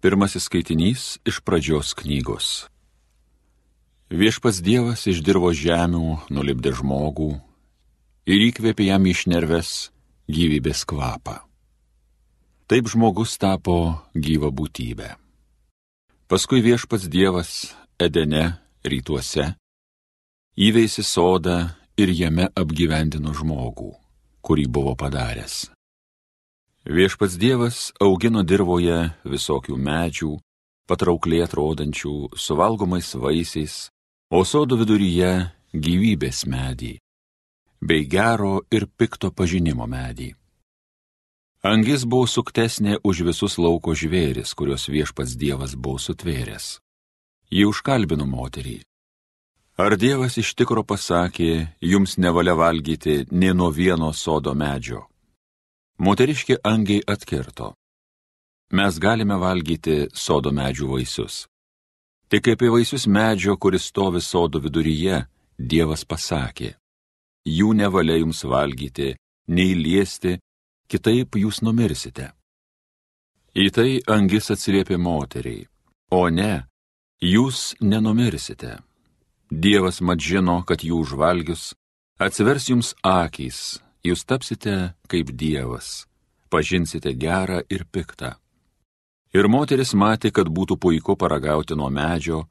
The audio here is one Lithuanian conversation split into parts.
Pirmasis skaitinys iš pradžios knygos. Viešpas Dievas iš dirbo žemių nulipdė žmogų ir įkvėpė jam išnerves gyvybės kvapą. Taip žmogus tapo gyva būtybė. Paskui viešpats Dievas Edene rytuose įveisi sodą ir jame apgyvendino žmogų, kurį buvo padaręs. Viešpats Dievas augino dirboje visokių medžių, patraukliai atrodančių, suvalgomais vaisiais, o sodo viduryje gyvybės medį, bei gero ir pikto pažinimo medį. Angis buvo suktesnė už visus lauko žvėris, kuriuos viešpats Dievas buvo sutvėręs. Ji užkalbino moterį. Ar Dievas iš tikro pasakė, jums nevalia valgyti ne nuo vieno sodo medžio? Moteriški angiai atkirto. Mes galime valgyti sodo medžių vaisius. Tik apie vaisius medžio, kuris stovi sodo viduryje, Dievas pasakė. Jų nevalia jums valgyti, nei liesti, kitaip jūs numirsite. Į tai angis atsiliepė moteriai. O ne, jūs nenumirsite. Dievas mat žino, kad jų užvalgius atsivers jums akys jūs tapsite kaip Dievas, pažinsite gerą ir piktą. Ir moteris matė, kad būtų puiku paragauti nuo medžio,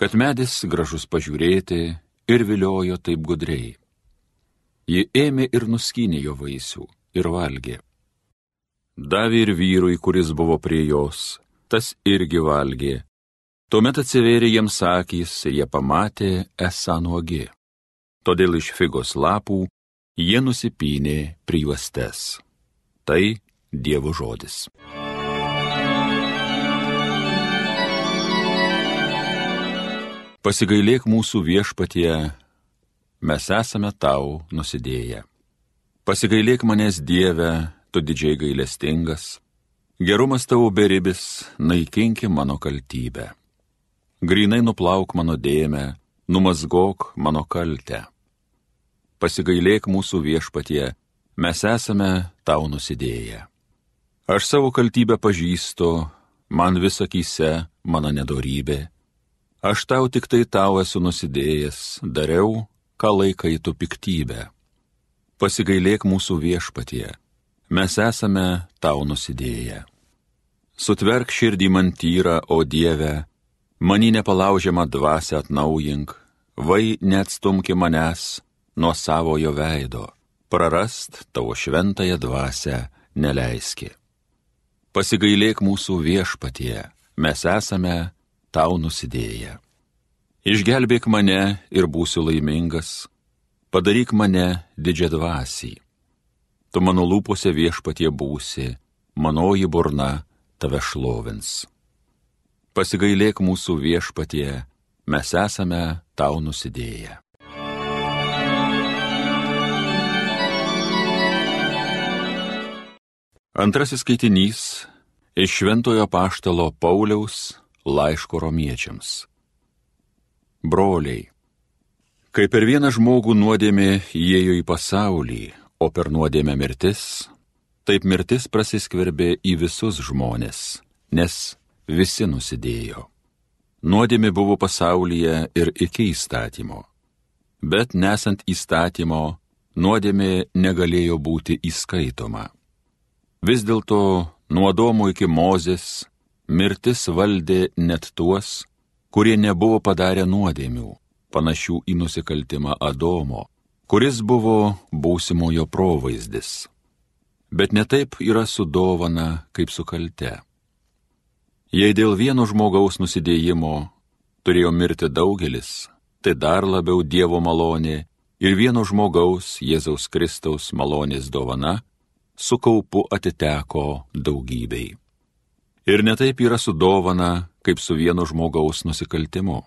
kad medis gražus pažiūrėti ir viliojo taip gudriai. Ji ėmė ir nuskynė jo vaisių ir valgė. Davė ir vyrui, kuris buvo prie jos, tas irgi valgė. Tuomet atsivėrė jiems akys ir jie pamatė esą nuogi. Todėl iš figos lapų jie nusipynė prijuostes. Tai Dievo žodis. Pasigailėk mūsų viešpatie, mes esame tau nusidėję. Pasigailėk manęs Dieve, tu didžiai gailestingas, gerumas tavo beribis, naikinki mano kaltybę. Grinai nuplauk mano dėmę, numazgok mano kaltę pasigailėk mūsų viešpatie, mes esame tau nusidėję. Aš savo kaltybę pažįstu, man visakyse mano nedorybė. Aš tau tik tai tau esu nusidėjęs, dariau, ką laikai tu piktybę. Pasigailėk mūsų viešpatie, mes esame tau nusidėję. Sutverk širdį man tyrą, o Dieve, mani nepalaužiamą dvasę atnaujink, vai neatstumki manęs nuo savojo veido, prarast tavo šventąją dvasę neleiski. Pasigailėk mūsų viešpatie, mes esame tau nusidėję. Išgelbėk mane ir būsiu laimingas, padaryk mane didžią dvasį. Tu mano lūpose viešpatie būsi, manoji burna tave šlovins. Pasigailėk mūsų viešpatie, mes esame tau nusidėję. Antrasis skaitinys iš Šventojo Paštalo Pauliaus laiško romiečiams. Broliai, kai per vieną žmogų nuodėmė įėjo į pasaulį, o per nuodėmę mirtis, taip mirtis prasiskverbė į visus žmonės, nes visi nusidėjo. Nuodėmė buvo pasaulyje ir iki įstatymo. Bet nesant įstatymo, nuodėmė negalėjo būti įskaitoma Vis dėlto nuo Domo iki Mozės mirtis valdė net tuos, kurie nebuvo padarę nuodėmių, panašių į nusikaltimą Adomo, kuris buvo būsimojo provaizdis. Bet netaip yra su dovana kaip su kalte. Jei dėl vieno žmogaus nusidėjimo turėjo mirti daugelis, tai dar labiau Dievo malonė ir vieno žmogaus Jėzaus Kristaus malonės dovana su kaupu atiteko daugybei. Ir netaip yra su dovana, kaip su vieno žmogaus nusikaltimu.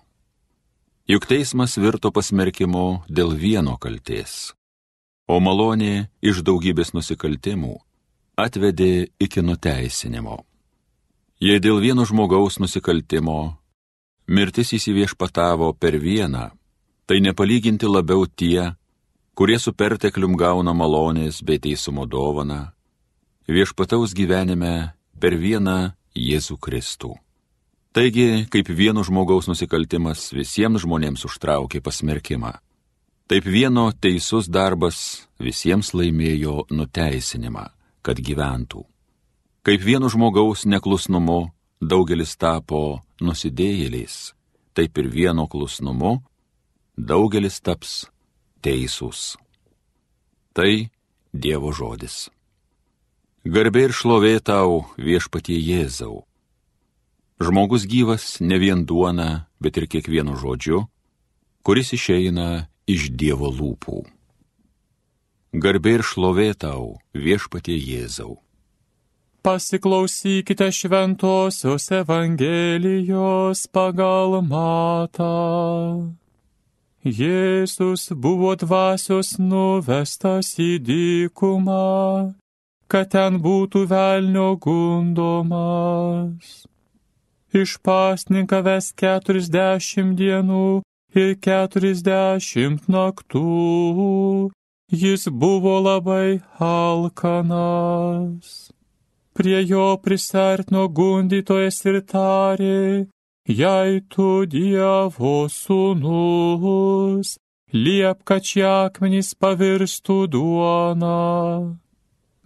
Juk teismas virto pasmerkimu dėl vieno kalties, o malonė iš daugybės nusikaltimų atvedė iki nuteisinimo. Jei dėl vieno žmogaus nusikaltimo mirtis įsiviešpatavo per vieną, tai nepalyginti labiau tie, kurie su perteklium gauna malonės bei teisumo dovaną, viešpataus gyvenime per vieną Jėzų Kristų. Taigi, kaip vieno žmogaus nusikaltimas visiems žmonėms užtraukė pasmerkimą, taip vieno teisus darbas visiems laimėjo nuteisinimą, kad gyventų. Kaip vieno žmogaus neklusnumu daugelis tapo nusidėjėliais, taip ir vieno klusnumu daugelis taps teisūs. Tai Dievo žodis. Garbė ir šlovė tau viešpatie Jėzau. Žmogus gyvas ne vien duona, bet ir kiekvienu žodžiu, kuris išeina iš Dievo lūpų. Garbė ir šlovė tau viešpatie Jėzau. Pasiklausykite šventosios Evangelijos pagal matą. Jėzus buvo dvasios nuvestas į dykumą, kad ten būtų velnio gundomas. Išpasninkavęs keturiasdešimt dienų ir keturiasdešimt naktų, jis buvo labai alkanas. Prie jo prisertino gundytojas ir tarė, jei tu Dievo sūnus, liep, kad šie akmenys pavirstų duona.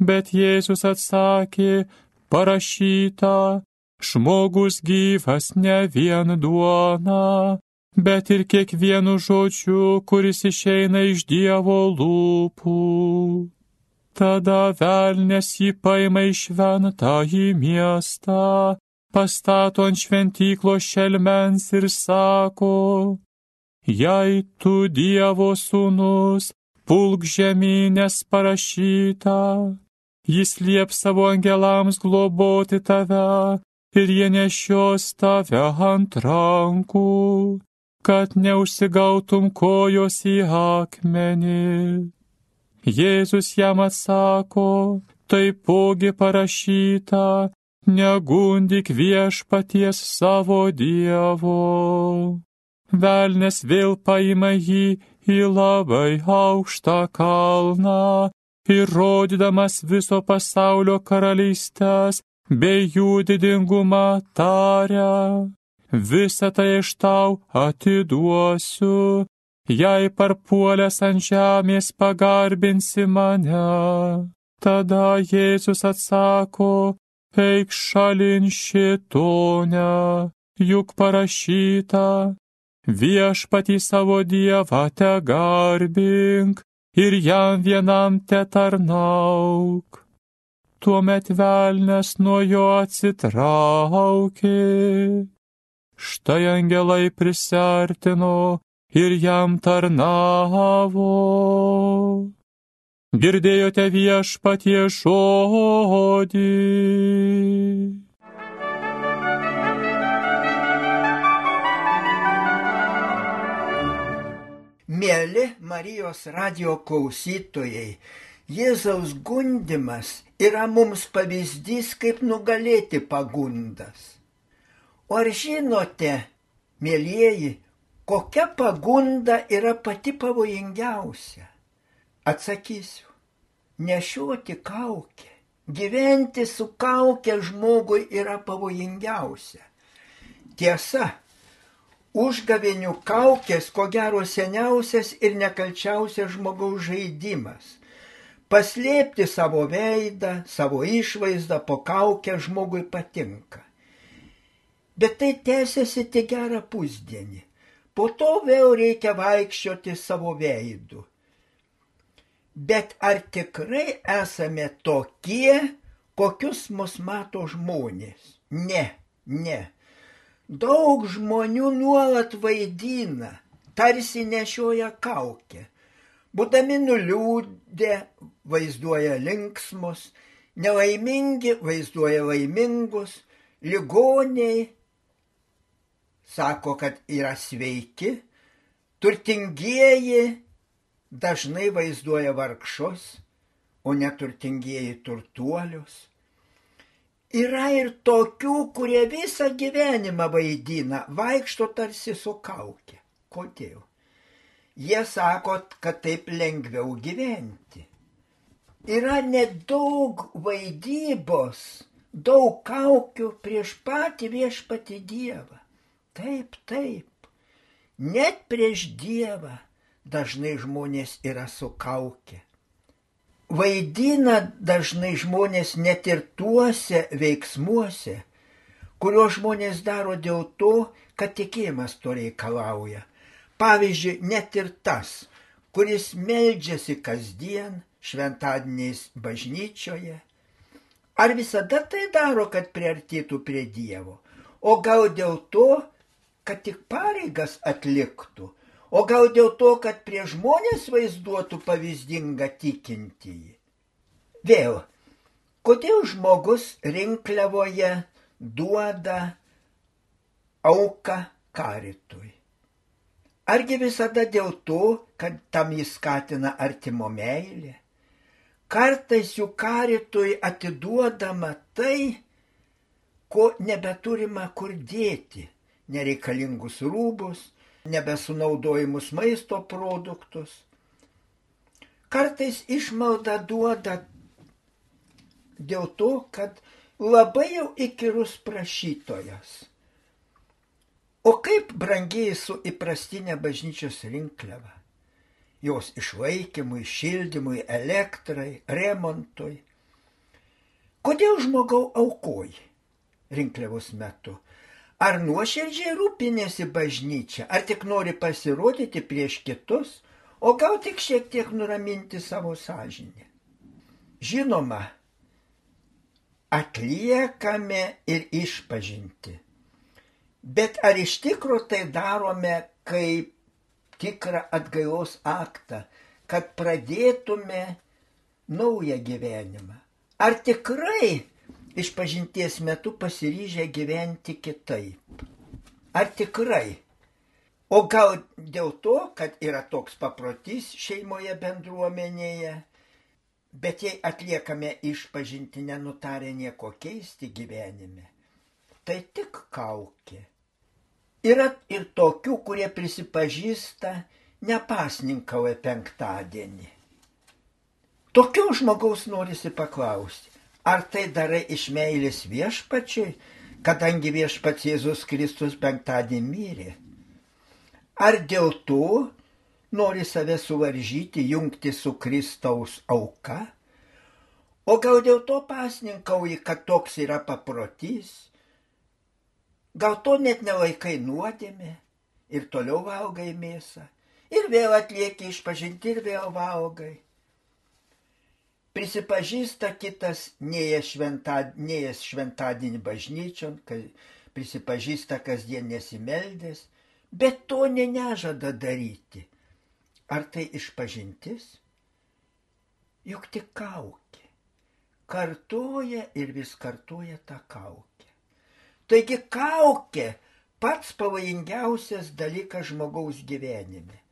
Bet Jėzus atsakė, parašyta, žmogus gyvas ne vien duona, bet ir kiekvienu žodžiu, kuris išeina iš Dievo lūpų. Tada velnės jį paima į šventą į miestą pastato ant šventyklo šelmens ir sako, jei tu Dievo sūnus, pulk žemynės parašyta, jis liep savo angelams globoti tave ir jie nešios tave ant rankų, kad neužsigautum kojos į akmenį. Jėzus jam atsako, taipogi parašyta, negundik viešpaties savo Dievo. Velnes vėl paima jį į labai aukštą kalną ir rodydamas viso pasaulio karalystės bei jų didingumą taria. Visą tai aš tau atiduosiu, jei parpuolęs ant žemės pagarbinsi mane. Tada Jėzus atsako, eik šalin šitone, juk parašyta, viešpatį savo dievą te garbink ir jam vienam te tarnauk. Tuomet velnes nuo jo atsitraukė. Štai angelai prisartino ir jam tarnavo. Girdėjote viešpatie žodį. Mėly Marijos radio klausytojai, Jėzaus gundimas yra mums pavyzdys, kaip nugalėti pagundas. O ar žinote, mėlyjeji, kokia pagunda yra pati pavojingiausia? Atsakysiu, nešioti kaukę, gyventi su kaukė žmogui yra pavojingiausia. Tiesa, užgavėnių kaukės ko gero seniausias ir nekalčiausias žmogaus žaidimas. Paslėpti savo veidą, savo išvaizdą po kaukę žmogui patinka. Bet tai tęsiasi tik gerą pusdienį. Po to vėl reikia vaikščioti savo veidu. Bet ar tikrai esame tokie, kokius mus mato žmonės? Ne, ne. Daug žmonių nuolat vaidina, tarsi nešioja kaukę. Būdami nuliūdę, vaizduoja linksmus, nelaimingi vaizduoja laimingus, ligoniai sako, kad yra sveiki, turtingieji dažnai vaizduoja vargšus, o neturtingieji turtuolius. Yra ir tokių, kurie visą gyvenimą vaidina, vaikšto tarsi su kaukė. Kodėl? Jie sako, kad taip lengviau gyventi. Yra nedaug vaidybos daug kaukių prieš patį viešpatį Dievą. Taip, taip. Net prieš Dievą dažnai žmonės yra sukaukę. Vaidina dažnai žmonės net ir tuose veiksmuose, kurio žmonės daro dėl to, kad tikėjimas to reikalauja. Pavyzdžiui, net ir tas, kuris meldžiasi kasdien šventadieniais bažnyčioje. Ar visada tai daro, kad priartytų prie Dievo? O gal dėl to, kad tik pareigas atliktų? O gal dėl to, kad prie žmonės vaizduotų pavyzdingą tikintįjį? Vėl, kodėl žmogus rinkliavoje duoda auką karitui? Argi visada dėl to, kad tam jis skatina artimo meilė? Kartais jų karitui atiduodama tai, ko nebeturima kur dėti - nereikalingus rūbus, nebesunaudojimus maisto produktus. Kartais išmalda duoda dėl to, kad labai jau įkyrus prašytojas O kaip brangiai su įprastinė bažnyčios rinkliava? Jos išlaikymui, šildymui, elektrai, remontui. Kodėl žmogau aukoji rinkliavos metu? Ar nuoširdžiai rūpinėsi bažnyčia, ar tik nori pasirodyti prieš kitus, o gal tik šiek tiek nuraminti savo sąžinę? Žinoma, atliekame ir išpažinti Bet ar iš tikrųjų tai darome kaip tikrą atgailos aktą, kad pradėtume naują gyvenimą? Ar tikrai išpažinties metu pasiryžę gyventi kitaip? Ar tikrai? O gal dėl to, kad yra toks paprotys šeimoje bendruomenėje, bet jei atliekame išpažinti nenutarę nieko keisti gyvenime, tai tik kaukė. Yra ir tokių, kurie prisipažįsta nepasninkauja penktadienį. Tokio žmogaus norisi paklausti, ar tai darai iš meilės viešpačiai, kadangi viešpats Jėzus Kristus penktadienį mirė? Ar dėl to nori save suvaržyti, jungti su Kristaus auka? O gal dėl to pasninkauji, kad toks yra paprotys, Gal to net nelaikai nuodėmė ir toliau valgai mėsą. Ir vėl atlieki išpažinti ir vėl valgai. Prisipažįsta kitas neėjęs šventadienį, šventadienį bažnyčion, prisipažįsta kasdien nesimeldės, bet to ne nežada daryti. Ar tai išpažintis? Juk tik kaukė. Kartoja ir vis kartoja tą kaukę. Taigi kaukė pats pavojingiausias dalykas žmogaus gyvenime.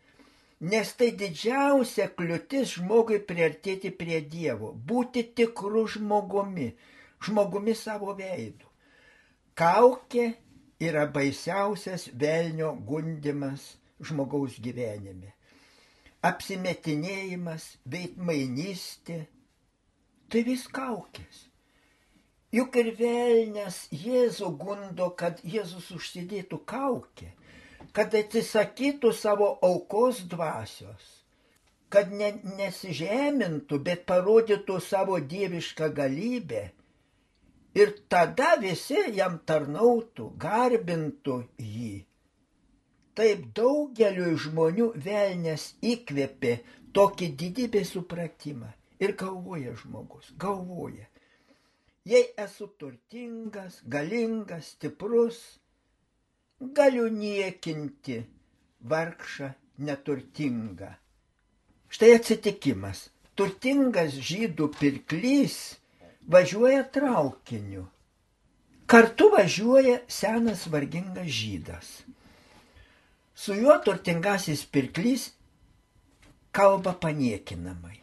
Nes tai didžiausia kliūtis žmogui priartėti prie Dievo, būti tikru žmogumi, žmogumi savo veidu. Kaukė yra baisiausias velnio gundimas žmogaus gyvenime. Apsimetinėjimas, veidmainystė, tai vis kaukės. Juk ir velnės Jėzų gundo, kad Jėzus užsidėtų kaukę, kad atsisakytų savo aukos dvasios, kad ne, nesižemintų, bet parodytų savo dievišką galybę. Ir tada visi jam tarnautų, garbintų jį. Taip daugeliu žmonių velnės įkvėpė tokį didybę supratimą. Ir galvoja žmogus, galvoja Jei esu turtingas, galingas, stiprus, galiu niekinti vargšą neturtingą. Štai atsitikimas. Turtingas žydų pirklys važiuoja traukiniu. Kartu važiuoja senas vargingas žydas. Su juo turtingasis pirklys kalba paniekinamai.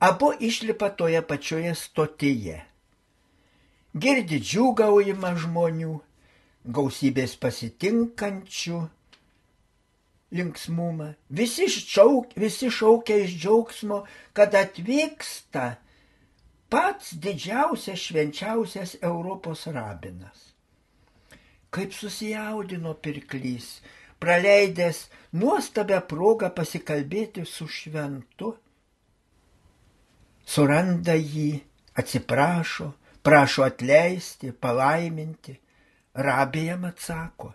Abu išlipa toje pačioje stotyje. Girdi džiūgaujimą žmonių, gausybės pasitinkančių linksmumą. Visi, šauk, visi šaukia iš džiaugsmo, kad atvyksta pats didžiausias švenčiausias Europos rabinas. Kaip susijaudino pirklys, praleidęs nuostabią progą pasikalbėti su šventu. Suranda jį, atsiprašo, prašo atleisti, palaiminti. Rabijam atsako,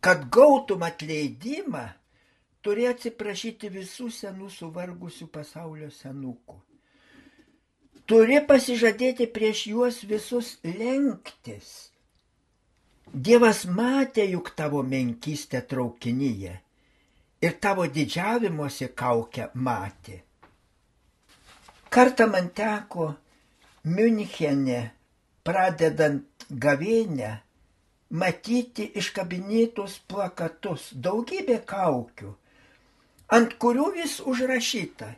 kad gautum atleidimą, turi atsiprašyti visų senų suvargusių pasaulio senukų. Turi pasižadėti prieš juos visus lenktis. Dievas matė juk tavo menkystę traukinyje ir tavo didžiavimuose kaukę matė. Kartą man teko Münchene, pradedant gavėnę, matyti iškabinėtus plakatus, daugybė kaukių, ant kurių vis užrašyta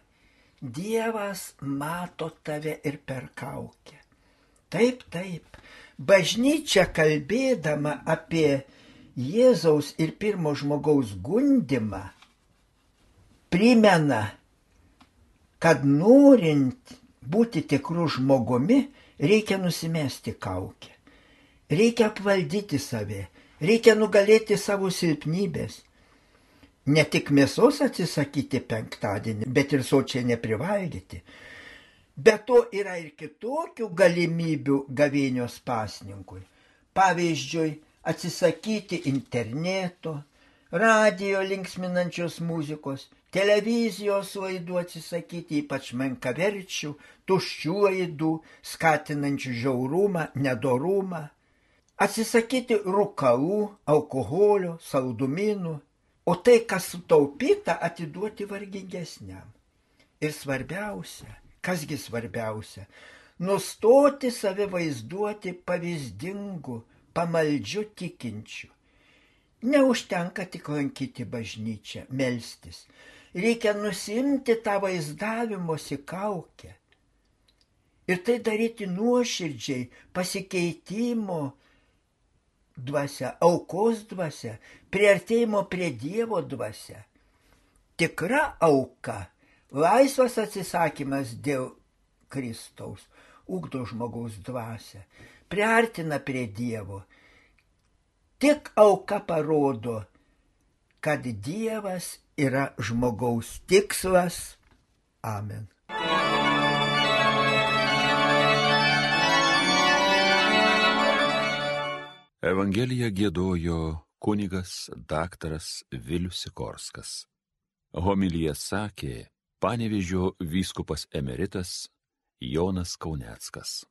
Dievas mato tave ir per kaukę. Taip, taip, bažnyčia kalbėdama apie Jėzaus ir pirmo žmogaus gundimą, primena, kad norint būti tikrų žmogumi, reikia nusimesti kaukę. Reikia apvaldyti save, reikia nugalėti savo silpnybės. Ne tik mėsos atsisakyti penktadienį, bet ir sočiai neprivalgyti. Be to yra ir kitokių galimybių gavėnios pasninkui. Pavyzdžiui, atsisakyti interneto, radio linksminančios muzikos, televizijos laidų atsisakyti, ypač menkaverčių, tuščių laidų, skatinančių žiaurumą, nedorumą, atsisakyti rūkalų, alkoholio, saldumynų, o tai, kas sutaupyta, atiduoti vargingesniam. Ir svarbiausia, kasgi svarbiausia, nustoti save vaizduoti pavyzdingu, pamaldžiu tikinčiu. Neužtenka tik lankyti bažnyčią, melstis. Reikia nusimti tą vaizdavimosi kaukę. Ir tai daryti nuoširdžiai, pasikeitimo dvasia, aukos dvasia, priartėjimo prie Dievo dvasia. Tikra auka, laisvas atsisakymas dėl Kristaus, ugdo žmogaus dvasia, priartina prie Dievo. Tik auka parodo, kad Dievas yra žmogaus tikslas. Amen. Evangeliją gėdojo kunigas daktaras Vilius Sikorskas. Homilyje sakė panevižio vyskupas emeritas Jonas Kauneckas.